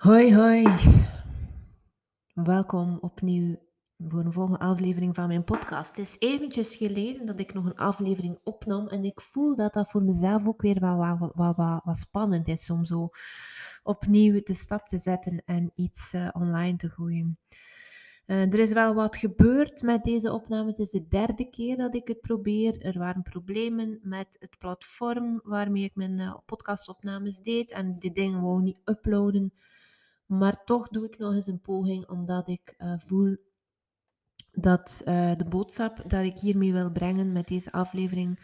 Hoi, hoi. Welkom opnieuw voor een volgende aflevering van mijn podcast. Het is eventjes geleden dat ik nog een aflevering opnam en ik voel dat dat voor mezelf ook weer wel, wel spannend is om zo opnieuw de stap te zetten en iets uh, online te gooien. Uh, er is wel wat gebeurd met deze opname. Het is de derde keer dat ik het probeer. Er waren problemen met het platform waarmee ik mijn uh, podcastopnames deed en die dingen wou niet uploaden. Maar toch doe ik nog eens een poging, omdat ik uh, voel dat uh, de boodschap dat ik hiermee wil brengen met deze aflevering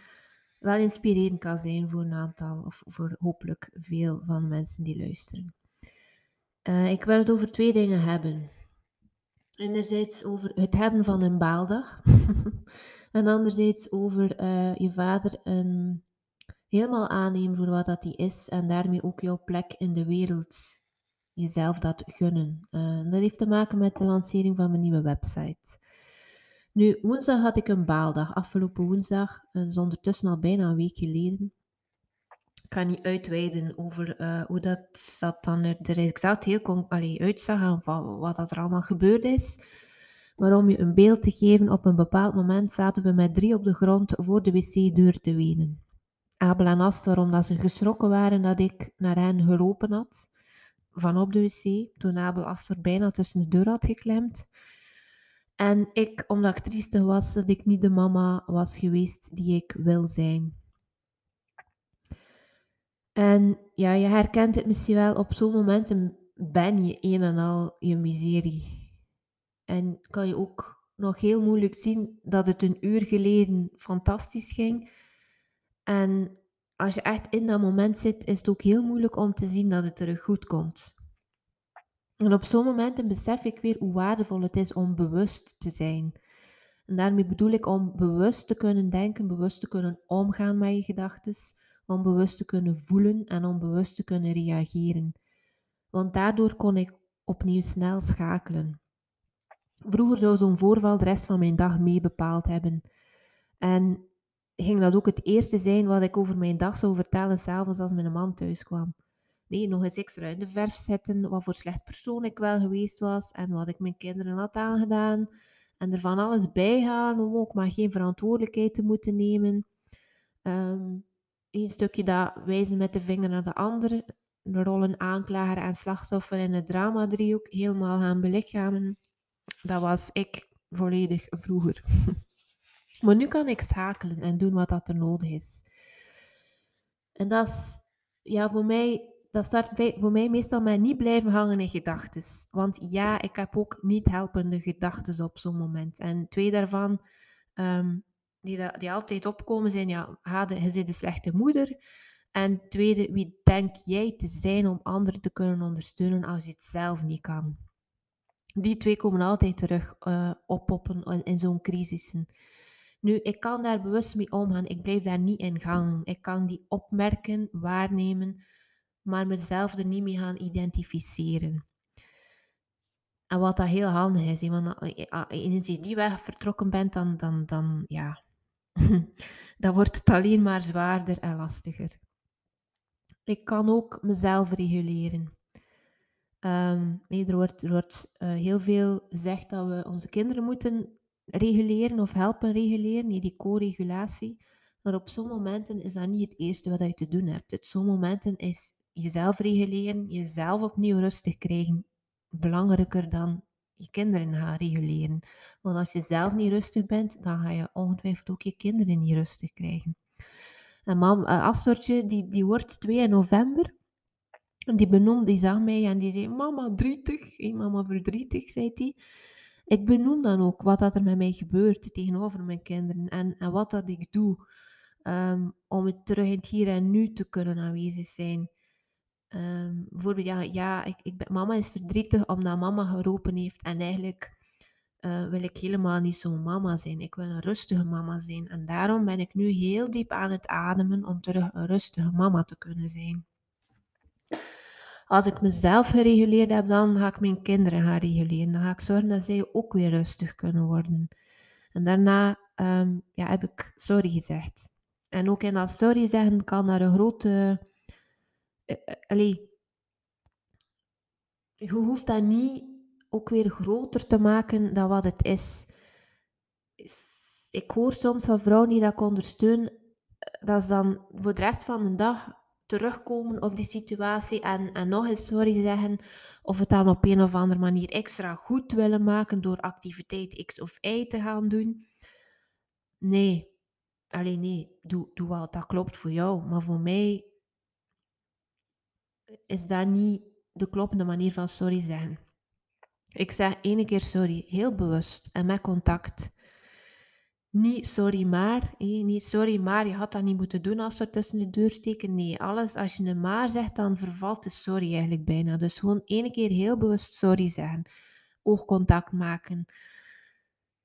wel inspirerend kan zijn voor een aantal, of voor hopelijk veel van mensen die luisteren. Uh, ik wil het over twee dingen hebben. Enerzijds over het hebben van een baaldag. en anderzijds over je vader een, helemaal aannemen voor wat dat hij is en daarmee ook jouw plek in de wereld jezelf dat gunnen. Uh, dat heeft te maken met de lancering van mijn nieuwe website. Nu, woensdag had ik een baaldag. Afgelopen woensdag, dat is ondertussen al bijna een week geleden. Ik kan niet uitweiden over uh, hoe dat, dat dan er exact heel allee, uitzag en wat, wat dat er allemaal gebeurd is. Maar om je een beeld te geven, op een bepaald moment zaten we met drie op de grond voor de wc-deur te wenen. Abel en Ast, waarom ze geschrokken waren dat ik naar hen gelopen had van op de wc, toen Abel Aster bijna tussen de deur had geklemd. En ik, omdat ik triestig was, dat ik niet de mama was geweest die ik wil zijn. En ja, je herkent het misschien wel, op zo'n momenten ben je een en al je miserie. En kan je ook nog heel moeilijk zien dat het een uur geleden fantastisch ging. En als je echt in dat moment zit, is het ook heel moeilijk om te zien dat het terug goed komt. En op zo'n moment besef ik weer hoe waardevol het is om bewust te zijn. En daarmee bedoel ik om bewust te kunnen denken, bewust te kunnen omgaan met je gedachten, om bewust te kunnen voelen en om bewust te kunnen reageren. Want daardoor kon ik opnieuw snel schakelen. Vroeger zou zo'n voorval de rest van mijn dag mee bepaald hebben. En ging dat ook het eerste zijn wat ik over mijn dag zou vertellen, s'avonds als mijn man thuis kwam. Nee, nog eens extra in de verf zetten wat voor slecht persoon ik wel geweest was en wat ik mijn kinderen had aangedaan. En er van alles bijhalen om ook maar geen verantwoordelijkheid te moeten nemen. Um, een stukje dat wijzen met de vinger naar de ander. De rollen aanklager en slachtoffer in het drama-driehoek helemaal gaan belichamen. Dat was ik volledig vroeger. Maar nu kan ik schakelen en doen wat dat er nodig is. En dat is ja, voor mij, dat start voor mij meestal met niet blijven hangen in gedachten. Want ja, ik heb ook niet helpende gedachten op zo'n moment. En twee daarvan, um, die, die altijd opkomen, zijn ja, Hade, je bent een slechte moeder. En tweede, wie denk jij te zijn om anderen te kunnen ondersteunen als je het zelf niet kan? Die twee komen altijd terug uh, in, in zo'n crisissen. Nu, ik kan daar bewust mee omgaan. Ik blijf daar niet in gangen. Ik kan die opmerken, waarnemen, maar mezelf er niet mee gaan identificeren. En wat dat heel handig is, want als je die weg vertrokken bent, dan, dan, dan, ja, dan wordt het alleen maar zwaarder en lastiger. Ik kan ook mezelf reguleren. Um, nee, er wordt, er wordt uh, heel veel gezegd dat we onze kinderen moeten reguleren of helpen reguleren, die co-regulatie. Maar op zo'n momenten is dat niet het eerste wat je te doen hebt. Op zo'n momenten is jezelf reguleren, jezelf opnieuw rustig krijgen, belangrijker dan je kinderen gaan reguleren. Want als je zelf niet rustig bent, dan ga je ongetwijfeld ook je kinderen niet rustig krijgen. En mam, Astortje, die, die wordt 2 november. Die benoemde, die zag mij en die zei, mama 30, hey, mama verdrietig, zei hij. Ik benoem dan ook wat dat er met mij gebeurt tegenover mijn kinderen en, en wat dat ik doe um, om terug in het hier en nu te kunnen aanwezig zijn. Um, bijvoorbeeld, ja, ja ik, ik ben, mama is verdrietig omdat mama geroepen heeft en eigenlijk uh, wil ik helemaal niet zo'n mama zijn. Ik wil een rustige mama zijn en daarom ben ik nu heel diep aan het ademen om terug een rustige mama te kunnen zijn. Als ik mezelf gereguleerd heb, dan ga ik mijn kinderen gaan reguleren. Dan ga ik zorgen dat zij ook weer rustig kunnen worden. En daarna um, ja, heb ik sorry gezegd. En ook in dat sorry zeggen kan naar een grote... Uh, uh, je hoeft dat niet ook weer groter te maken dan wat het is. Ik hoor soms van vrouwen die dat ondersteunen, dat ze dan voor de rest van de dag terugkomen op die situatie en, en nog eens sorry zeggen, of het dan op een of andere manier extra goed willen maken door activiteit X of Y te gaan doen. Nee, alleen nee, doe, doe wat dat klopt voor jou, maar voor mij is dat niet de kloppende manier van sorry zeggen. Ik zeg ene keer sorry, heel bewust en met contact. Niet sorry maar, niet sorry maar, je had dat niet moeten doen als er tussen de deur steken. Nee, alles, als je een maar zegt, dan vervalt de sorry eigenlijk bijna. Dus gewoon ene keer heel bewust sorry zeggen. Oogcontact maken.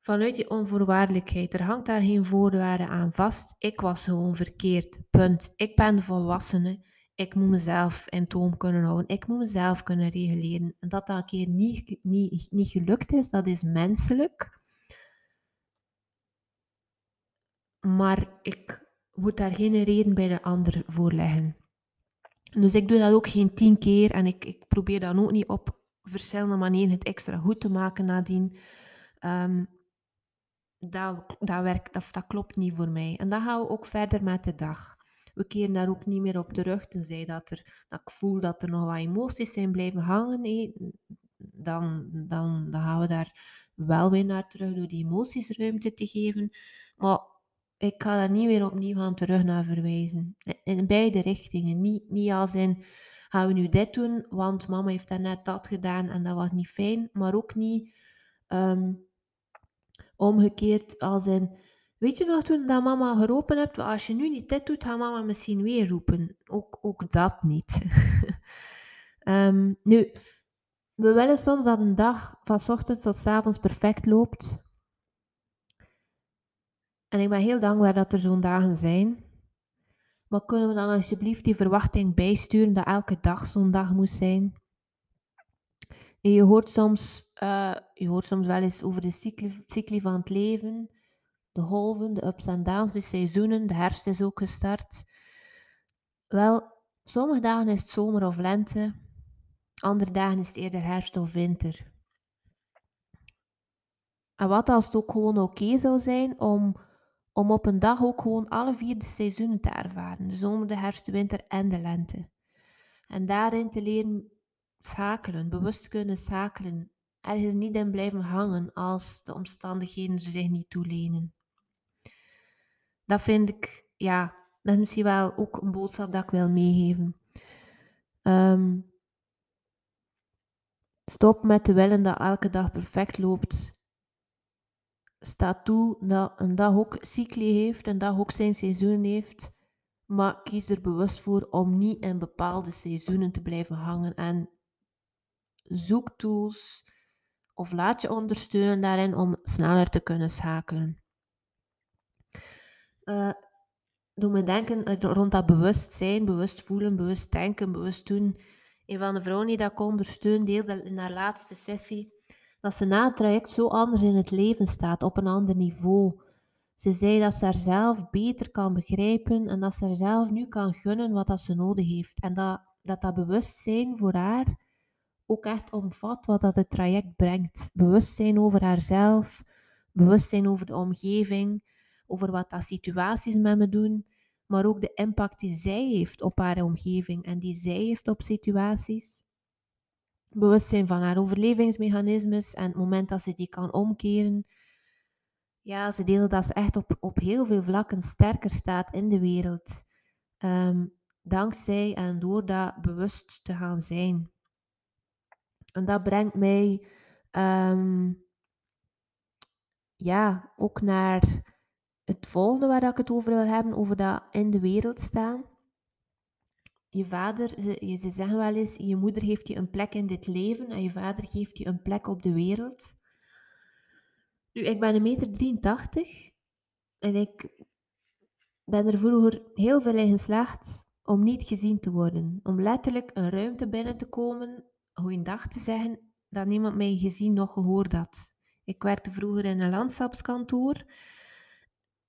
Vanuit die onvoorwaardelijkheid, er hangt daar geen voorwaarde aan vast. Ik was gewoon verkeerd, punt. Ik ben volwassene. Ik moet mezelf in toom kunnen houden. Ik moet mezelf kunnen reguleren. En dat dat een keer niet, niet, niet gelukt is, dat is menselijk. Maar ik moet daar geen reden bij de ander voor leggen. Dus ik doe dat ook geen tien keer en ik, ik probeer dan ook niet op verschillende manieren het extra goed te maken nadien. Um, dat, dat, werkt, dat, klopt niet voor mij. En dan gaan we ook verder met de dag. We keren daar ook niet meer op terug, tenzij dat, er, dat ik voel dat er nog wat emoties zijn blijven hangen. Dan, dan, dan gaan we daar wel weer naar terug door die emoties ruimte te geven. Maar ik ga daar niet weer opnieuw gaan terug naar verwijzen. In beide richtingen. Niet, niet als in, gaan we nu dit doen, want mama heeft net dat gedaan en dat was niet fijn. Maar ook niet ehm, omgekeerd als in, weet je nog toen dat mama geroepen hebt, als je nu niet dit doet, gaat mama misschien weer roepen. Ook, ook dat niet. um, nu, we willen soms dat een dag van ochtends tot avonds perfect loopt. En ik ben heel dankbaar dat er zo'n dagen zijn. Maar kunnen we dan alsjeblieft die verwachting bijsturen dat elke dag zo'n dag moet zijn? En je hoort soms, uh, je hoort soms wel eens over de cycli, cycli van het leven, de golven, de ups en downs, de seizoenen, de herfst is ook gestart. Wel, sommige dagen is het zomer of lente, andere dagen is het eerder herfst of winter. En wat als het ook gewoon oké zou zijn om om op een dag ook gewoon alle vier de seizoenen te ervaren. De zomer, de herfst, de winter en de lente. En daarin te leren schakelen, bewust kunnen schakelen. Ergens niet in blijven hangen als de omstandigheden er zich niet toelenen. Dat vind ik, ja, dat is wel ook een boodschap dat ik wil meegeven. Ehm, stop met te willen dat elke dag perfect loopt staat toe dat een dag ook cycli heeft, een dag ook zijn seizoen heeft, maar kies er bewust voor om niet in bepaalde seizoenen te blijven hangen en zoek tools of laat je ondersteunen daarin om sneller te kunnen schakelen. Uh, doe me denken rond dat bewustzijn, bewust voelen, bewust denken, bewust doen. Een van de vrouwen die dat ik ondersteun deelde in haar laatste sessie dat ze na het traject zo anders in het leven staat, op een ander niveau. Ze zei dat ze haarzelf beter kan begrijpen en dat ze haarzelf nu kan gunnen wat dat ze nodig heeft. En dat dat, dat bewustzijn voor haar ook echt omvat wat dat het traject brengt. Bewustzijn over haarzelf, bewustzijn over de omgeving, over wat dat situaties met me doen, maar ook de impact die zij heeft op haar omgeving en die zij heeft op situaties bewustzijn van haar overlevingsmechanismes en het moment dat ze die kan omkeren. Ja, ze deelt dat ze echt op, op heel veel vlakken sterker staat in de wereld. Ehm, dankzij en door dat bewust te gaan zijn. En dat brengt mij ehm, ja, ook naar het volgende waar ik het over wil hebben, over dat in de wereld staan je vader, ze, ze zeggen wel eens, je moeder geeft je een plek in dit leven en je vader geeft je een plek op de wereld. Nu, ik ben een meter 83 en ik ben er vroeger heel veel in geslaagd om niet gezien te worden. Om letterlijk een ruimte binnen te komen, goeiedag te zeggen, dat niemand mij gezien nog gehoord had. Ik werkte vroeger in een landschapskantoor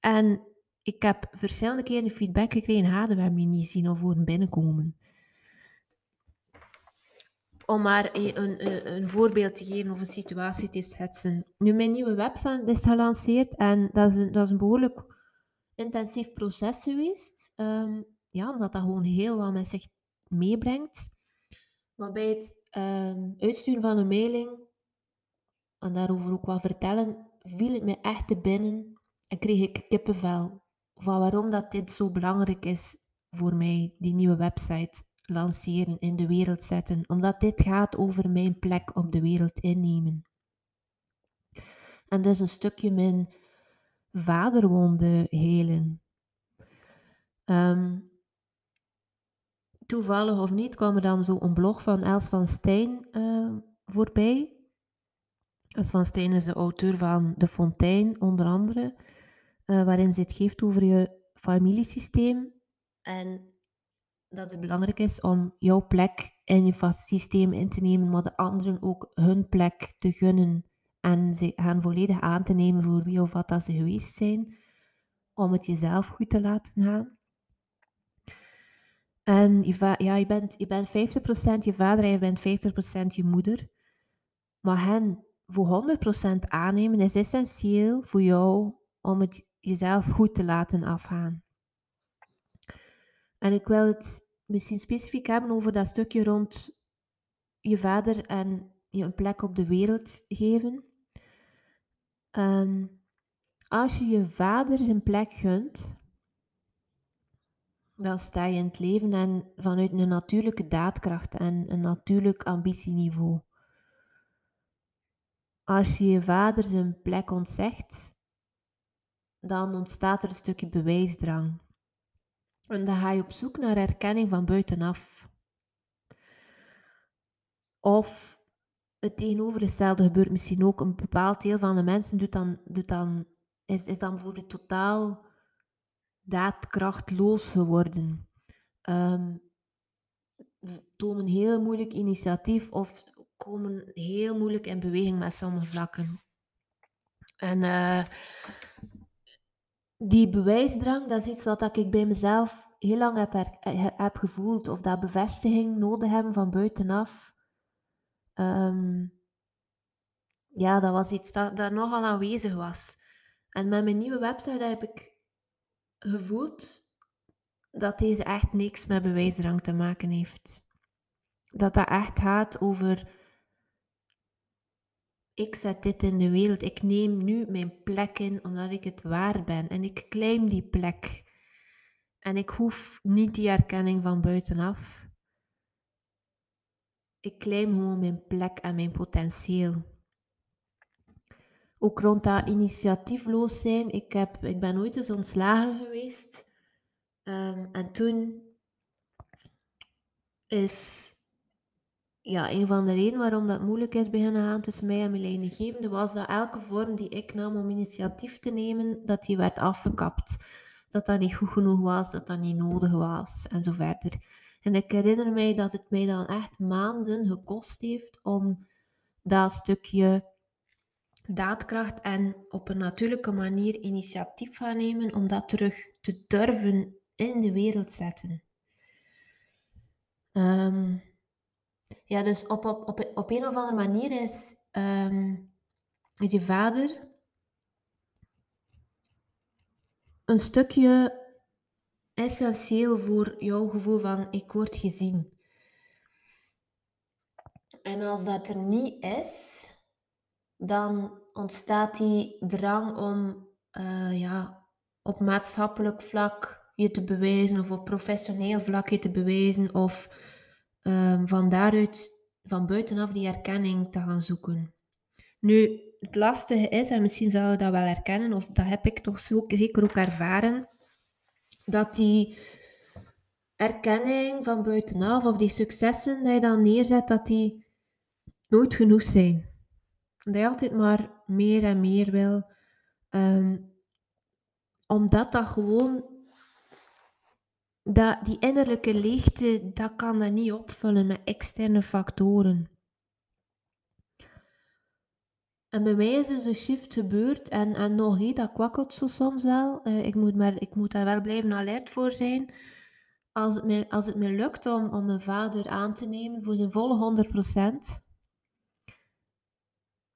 en ik heb verschillende keren feedback gekregen, hadden we hem niet zien of horen binnenkomen. om maar een, een, een, voorbeeld te geven of een situatie te schetsen. Nu, mijn nieuwe website is gelanceerd en dat is een, dat is een behoorlijk intensief proces geweest. Um, ja, omdat dat gewoon heel wat met zich meebrengt. Maar bij het um, uitsturen van een mailing en daarover ook wat vertellen, viel het me echt te binnen en kreeg ik kippenvel van waarom dat dit zo belangrijk is voor mij, die nieuwe website lanceren, in de wereld zetten, omdat dit gaat over mijn plek op de wereld innemen. En dus een stukje mijn vaderwonde helen. Um, toevallig of niet kwam er dan zo een blog van Els van Stijn uh, voorbij. Els van Stijn is de auteur van De Fontein, onder andere, uh, waarin ze het geeft over je familiesysteem en dat het belangrijk is om jouw plek in je systeem in te nemen, maar de anderen ook hun plek te gunnen en ze gaan volledig aan te nemen voor wie of wat dat ze geweest zijn, om het jezelf goed te laten gaan. En je, ja, je, bent, je bent 50% je vader en je bent 50% je moeder. Maar hen voor 100% aannemen is essentieel voor jou om het jezelf goed te laten afgaan. En ik wil het misschien specifiek hebben over dat stukje rond je vader en je een plek op de wereld geven. Um, als je je vader een plek gunt, dan sta je in het leven en vanuit een natuurlijke daadkracht en een natuurlijk ambitieniveau. Als je je vader zijn plek ontzegt, dan ontstaat er een stukje bewijsdrang. En dan ga je op zoek naar erkenning van buitenaf. Of het tegenovergestelde gebeurt misschien ook. Een bepaald deel van de mensen doet dan, doet dan, is, is dan bijvoorbeeld totaal daadkrachtloos geworden. Um, tonen heel moeilijk initiatief of komen heel moeilijk in beweging met sommige vlakken. En uh, die bewijsdrang, dat is iets wat ik bij mezelf heel lang heb, gevoeld. Of dat bevestiging nodig hebben van buitenaf. Um, ja, dat was iets dat, dat nogal aanwezig was. En met mijn nieuwe website heb ik gevoeld dat deze echt niks met bewijsdrang te maken heeft. Dat dat echt gaat over ik zet dit in de wereld. Ik neem nu mijn plek in omdat ik het waar ben. En ik claim die plek. En ik hoef niet die erkenning van buitenaf. Ik claim gewoon mijn plek en mijn potentieel. Ook rond dat initiatiefloos zijn. Ik, heb, ik ben ooit eens ontslagen geweest. Um, en toen is ja, een van de redenen waarom dat moeilijk is beginnen gaan tussen mij en mijn leidinggevende was dat elke vorm die ik nam om initiatief te nemen, dat die werd afgekapt. Dat dat niet goed genoeg was, dat dat niet nodig was en zo verder. En ik herinner mij dat het mij dan echt maanden gekost heeft om dat stukje daadkracht en op een natuurlijke manier initiatief gaan nemen om dat terug te durven in de wereld zetten. Um, ja, dus op, op, op, op een of andere manier is, um, is je vader een stukje essentieel voor jouw gevoel van ik word gezien. En als dat er niet is, dan ontstaat die drang om uh, ja, op maatschappelijk vlak je te bewijzen of op professioneel vlak je te bewijzen of um, van daaruit, van buitenaf, die erkenning te gaan zoeken. Nu, het lastige is, en misschien zou je dat wel herkennen, of dat heb ik toch zeker ook ervaren, dat die erkenning van buitenaf, of die successen die je dan neerzet, dat die nooit genoeg zijn. Dat je altijd maar meer en meer wil. Um, omdat dat gewoon dat, die innerlijke leegte, dat kan dat niet opvullen met externe factoren. En bij mij is dus een shift gebeurd en, en nog niet, dat kwakkelt zo soms wel. Uh, ik, moet maar, ik moet daar wel blijven alert voor zijn. als het me, als het me lukt om, om mijn vader aan te nemen voor zijn volle 100%,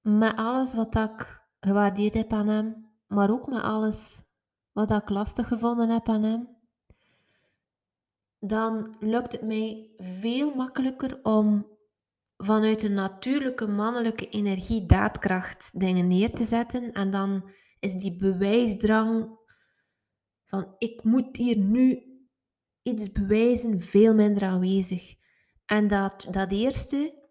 met alles wat ik gewaardeerd heb aan hem, maar ook met alles wat ik lastig gevonden heb aan hem, dan lukt het mij veel makkelijker om vanuit een natuurlijke mannelijke energie daadkracht dingen neer te zetten. En dan is die bewijsdrang van ik moet hier nu iets bewijzen veel minder aanwezig. En dat, dat eerste,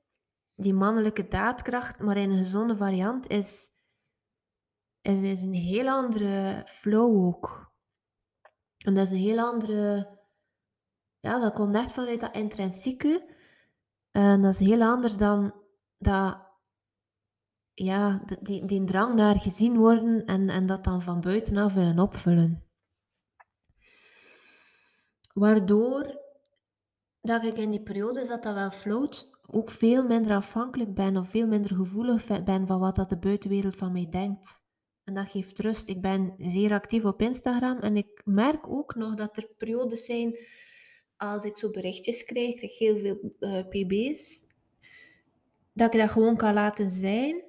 die mannelijke daadkracht, maar in een gezonde variant, is, is, is een heel andere flow ook. En dat is een heel andere... Ja, dat komt echt vanuit dat intrinsieke. En dat is heel anders dan dat, ja, die, die drang naar gezien worden en, en dat dan van buitenaf willen opvullen. Waardoor dat ik in die periode dat dat wel floot, ook veel minder afhankelijk ben of veel minder gevoelig ben van wat dat de buitenwereld van mij denkt. En dat geeft rust. Ik ben zeer actief op Instagram en ik merk ook nog dat er periodes zijn als ik zo berichtjes krijg, ik krijg heel veel eh, pb's, dat ik dat gewoon kan laten zijn.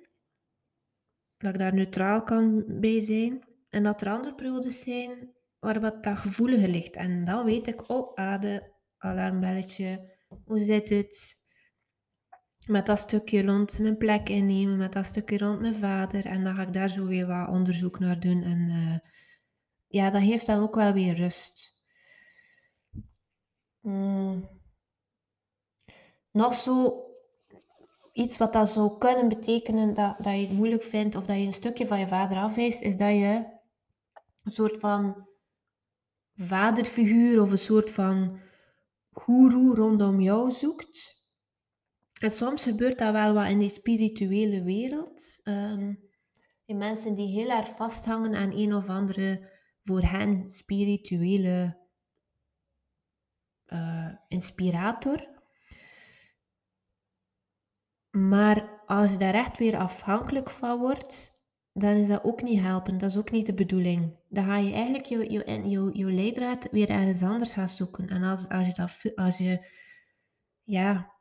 Dat ik daar neutraal kan bij zijn. En dat er andere periodes zijn waar wat dat gevoeliger ligt. En dan weet ik, oh, ade, alarmbelletje, hoe zit het? Met dat stukje rond mijn plek innemen, met dat stukje rond mijn vader. En dan ga ik daar zo weer wat onderzoek naar doen. En uh, ja, dat geeft dan ook wel weer rust. Mm. Nog zo iets wat dat zou kunnen betekenen dat, dat je het moeilijk vindt of dat je een stukje van je vader afwijst, is dat je een soort van vaderfiguur of een soort van guru rondom jou zoekt. En soms gebeurt dat wel wat in die spirituele wereld. Um, in mensen die heel erg vasthangen aan een of andere voor hen spirituele uh, inspirator. Maar als je daar echt weer afhankelijk van wordt, dan is dat ook niet helpen. Dat is ook niet de bedoeling. Dan ga je eigenlijk je, je, je, je leidraad weer ergens anders gaan zoeken. En als, als je dat, als je, ja,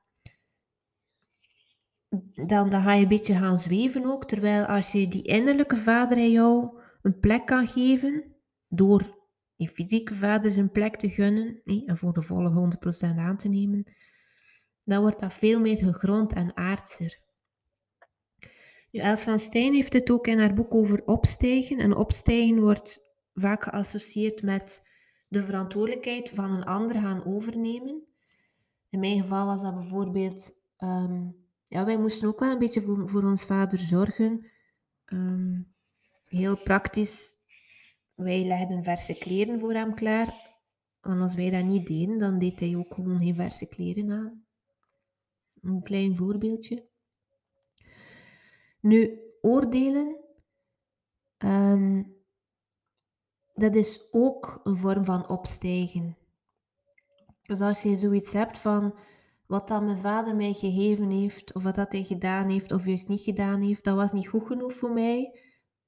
dan, dan ga je een beetje gaan zweven ook. Terwijl als je die innerlijke vader in jou een plek kan geven, door je fysieke vader zijn plek te gunnen en voor de volle 100% aan te nemen, dan wordt dat veel meer gegrond en aardser. Els van Stijn heeft het ook in haar boek over opstijgen. En opstijgen wordt vaak geassocieerd met de verantwoordelijkheid van een ander gaan overnemen. In mijn geval was dat bijvoorbeeld, ehm, ja, wij moesten ook wel een beetje voor, ons vader zorgen. Ehm, heel praktisch, wij legden verse kleren voor hem klaar. Want als wij dat niet deden, dan deed hij ook gewoon geen verse kleren aan. Een klein voorbeeldje. Nu, oordelen, ehm, dat is ook een vorm van opstijgen. Dus als je zoiets hebt van wat dan mijn vader mij gegeven heeft, of wat dat hij gedaan heeft, of juist niet gedaan heeft, dat was niet goed genoeg voor mij,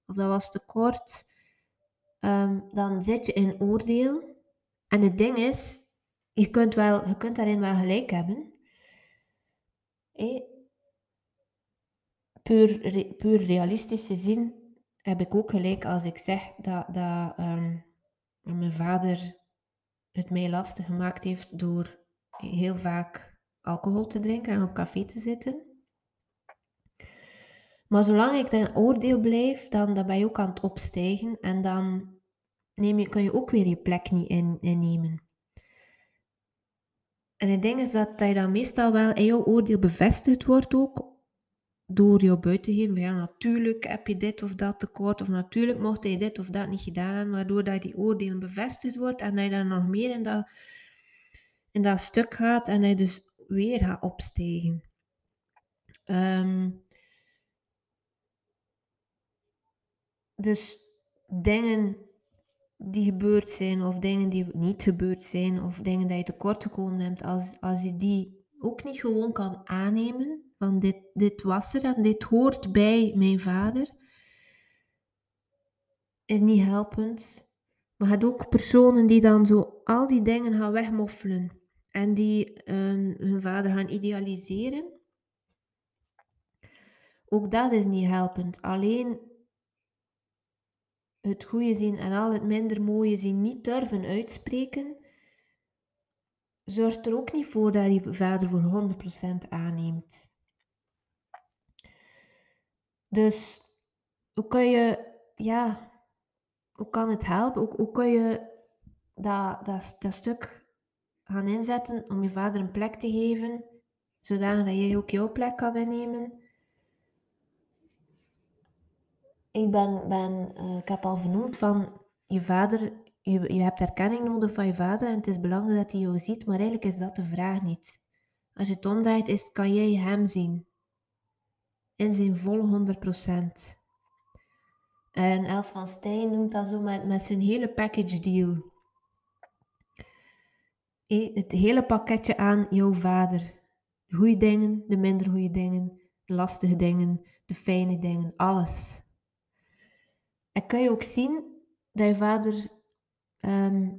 of dat was te kort, ehm, dan zit je in oordeel. En het ding is, je kunt, wel, je kunt daarin wel gelijk hebben. Puur, puur realistische zin heb ik ook gelijk als ik zeg dat, dat um, mijn vader het mij lastig gemaakt heeft door heel vaak alcohol te drinken en op café te zitten. Maar zolang ik dan oordeel blijf, dan, dan ben je ook aan het opstijgen en dan neem je, kun je ook weer je plek niet in, innemen. En het ding is dat, dat je dan meestal wel in jouw oordeel bevestigd wordt ook door jou buiten te geven. Ja, natuurlijk heb je dit of dat tekort, of natuurlijk mocht je dit of dat niet gedaan hebben, waardoor dat die oordeel bevestigd wordt en dat je dan nog meer in dat, in dat stuk gaat en dat je dus weer gaat opstegen. Ehm, dus dingen die gebeurd zijn, of dingen die niet gebeurd zijn, of dingen die je tekort gekomen hebt, als, als je die ook niet gewoon kan aannemen, van dit, dit was er en dit hoort bij mijn vader, is niet helpend. Maar je hebt ook personen die dan zo al die dingen gaan wegmoffelen. En die ehm, hun vader gaan idealiseren. Ook dat is niet helpend. Alleen het goede zien en al het minder mooie zien niet durven uitspreken, zorgt er ook niet voor dat je vader voor 100% aanneemt. Dus hoe kan je, ja, hoe kan het helpen? Hoe, hoe kan je dat, dat, dat stuk gaan inzetten om je vader een plek te geven, zodanig dat jij ook jouw plek kan innemen? Ik, ben, ben, uh, ik heb al vernoemd van je vader, je, je hebt erkenning nodig van je vader en het is belangrijk dat hij jou ziet, maar eigenlijk is dat de vraag niet. Als je het omdraait, is, kan jij hem zien in zijn volle 100%. En Els van Stijn noemt dat zo met, met zijn hele package deal. Het hele pakketje aan jouw vader. De goede dingen, de minder goede dingen, de lastige dingen, de fijne dingen, alles. En kun je ook zien dat je vader ehm,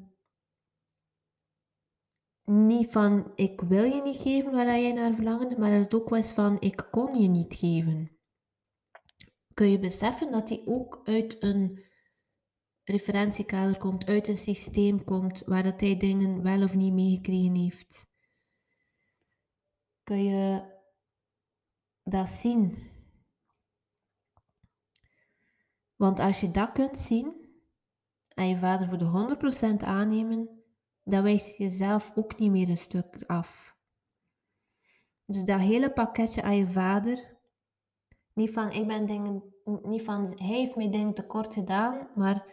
niet van ik wil je niet geven waar je naar verlangde, maar dat het ook was van ik kon je niet geven. Kun je beseffen dat hij ook uit een referentiekader komt, uit een systeem komt waar dat hij dingen wel of niet meegekregen heeft. Kun je dat zien? Want als je dat kunt zien en je vader voor de 100% aannemen, dan wijs je jezelf ook niet meer een stuk af. Dus dat hele pakketje aan je vader, niet van ik ben dingen, niet van hij heeft mij dingen tekort gedaan, maar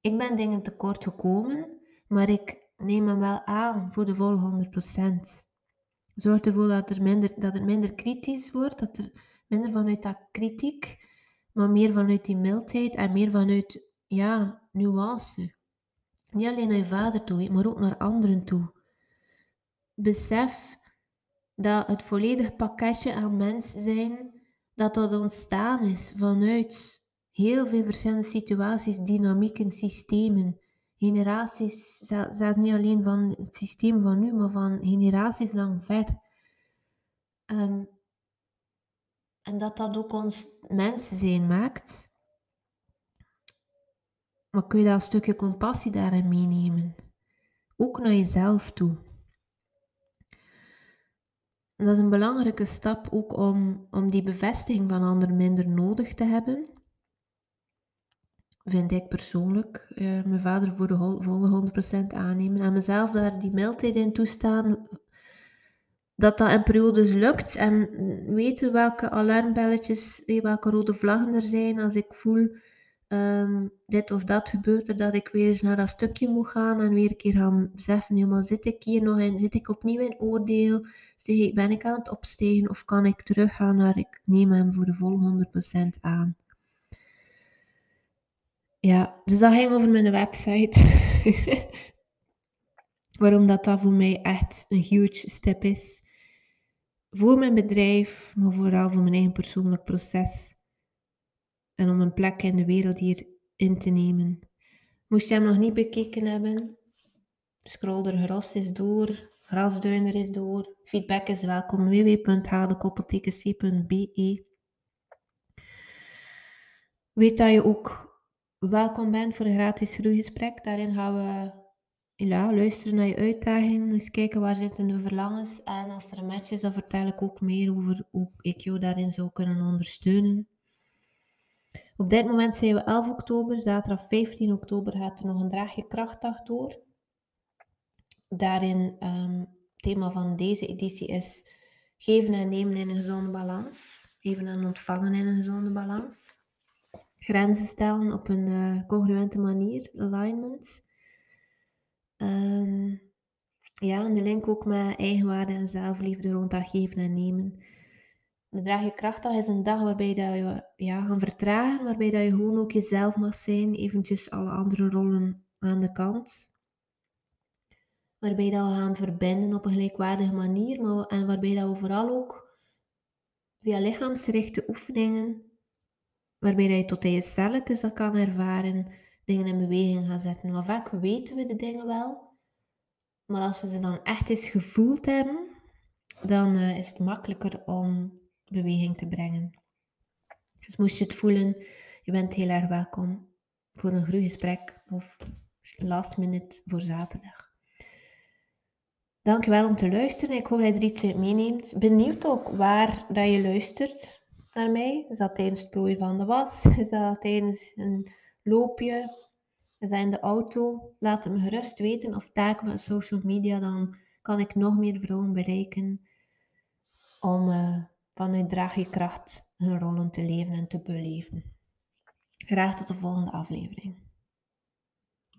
ik ben dingen tekort gekomen, maar ik neem hem wel aan voor de volle 100%. Zorg ervoor dat, er minder, dat het minder kritisch wordt, dat er minder vanuit dat kritiek maar meer vanuit die mildheid en meer vanuit, ja, nuance. Niet alleen naar je vader toe, maar ook naar anderen toe. Besef dat het volledige pakketje aan mens zijn, dat dat ontstaan is vanuit heel veel verschillende situaties, dynamieken, systemen, generaties, zelfs niet alleen van het systeem van nu, maar van generaties lang ver. Ehm, en dat dat ook ons mensen zijn maakt. Maar kun je dat stukje compassie daarin meenemen? Ook naar jezelf toe. dat is een belangrijke stap ook om, om die bevestiging van anderen minder nodig te hebben. Vind ik persoonlijk. Uh, mijn vader voor de volle 100% aannemen. En mezelf daar die mildheid in toestaan dat dat in periodes lukt en weten welke alarmbelletjes, welke rode vlaggen er zijn als ik voel um, dit of dat gebeurt er, dat ik weer eens naar dat stukje moet gaan en weer een keer gaan beseffen, ja, maar zit ik hier nog in, zit ik opnieuw in oordeel, zeg ben ik aan het opstijgen of kan ik teruggaan naar, ik neem hem voor de volle 100% aan. Ja, dus dat ging over mijn website. Waarom dat dat voor mij echt een huge step is voor mijn bedrijf, maar vooral voor mijn eigen persoonlijk proces. En om een plek in de wereld hier in te nemen. Moest je hem nog niet bekeken hebben, scroll er gerust eens door, grasduiner is door. Feedback is welkom, www.hadekoppelteken.be Weet dat je ook welkom bent voor een gratis groeigesprek. Daarin gaan we ja, luisteren naar je uitdagingen, eens kijken waar zitten de verlangens. En als er een match is, dan vertel ik ook meer over hoe ik jou daarin zou kunnen ondersteunen. Op dit moment zijn we 11 oktober, zaterdag 15 oktober gaat er nog een draagje krachtdag door. Daarin, um, het thema van deze editie is geven en nemen in een gezonde balans. Geven en ontvangen in een gezonde balans. Grenzen stellen op een uh, congruente manier, alignment. Um, ja, en de link ook met eigenwaarde en zelfliefde rond dat geven en nemen. De Draag je krachtdag is een dag waarbij dat je ja, gaan vertragen, waarbij dat je gewoon ook jezelf mag zijn, eventjes alle andere rollen aan de kant. Waarbij dat we gaan verbinden op een gelijkwaardige manier, maar, en waarbij dat we vooral ook via lichaamsgerichte oefeningen, waarbij dat je tot in je celletjes dat kan ervaren, dingen in beweging gaan zetten. Want vaak weten we de dingen wel, maar als we ze dan echt eens gevoeld hebben, dan eh, is het makkelijker om beweging te brengen. Dus moest je het voelen, je bent heel erg welkom voor een groeigesprek of last minute voor zaterdag. Dankjewel om te luisteren. Ik hoop dat je er iets uit meeneemt. Benieuwd ook waar dat je luistert naar mij. Is dat tijdens het plooien van de was? Is dat tijdens een loopje? Is dat in de auto? Laat het me gerust weten. Of tag me social media. Dan kan ik nog meer vrouwen bereiken. Om uh, vanuit draag je kracht hun rollen te leven en te beleven. Graag tot de volgende aflevering.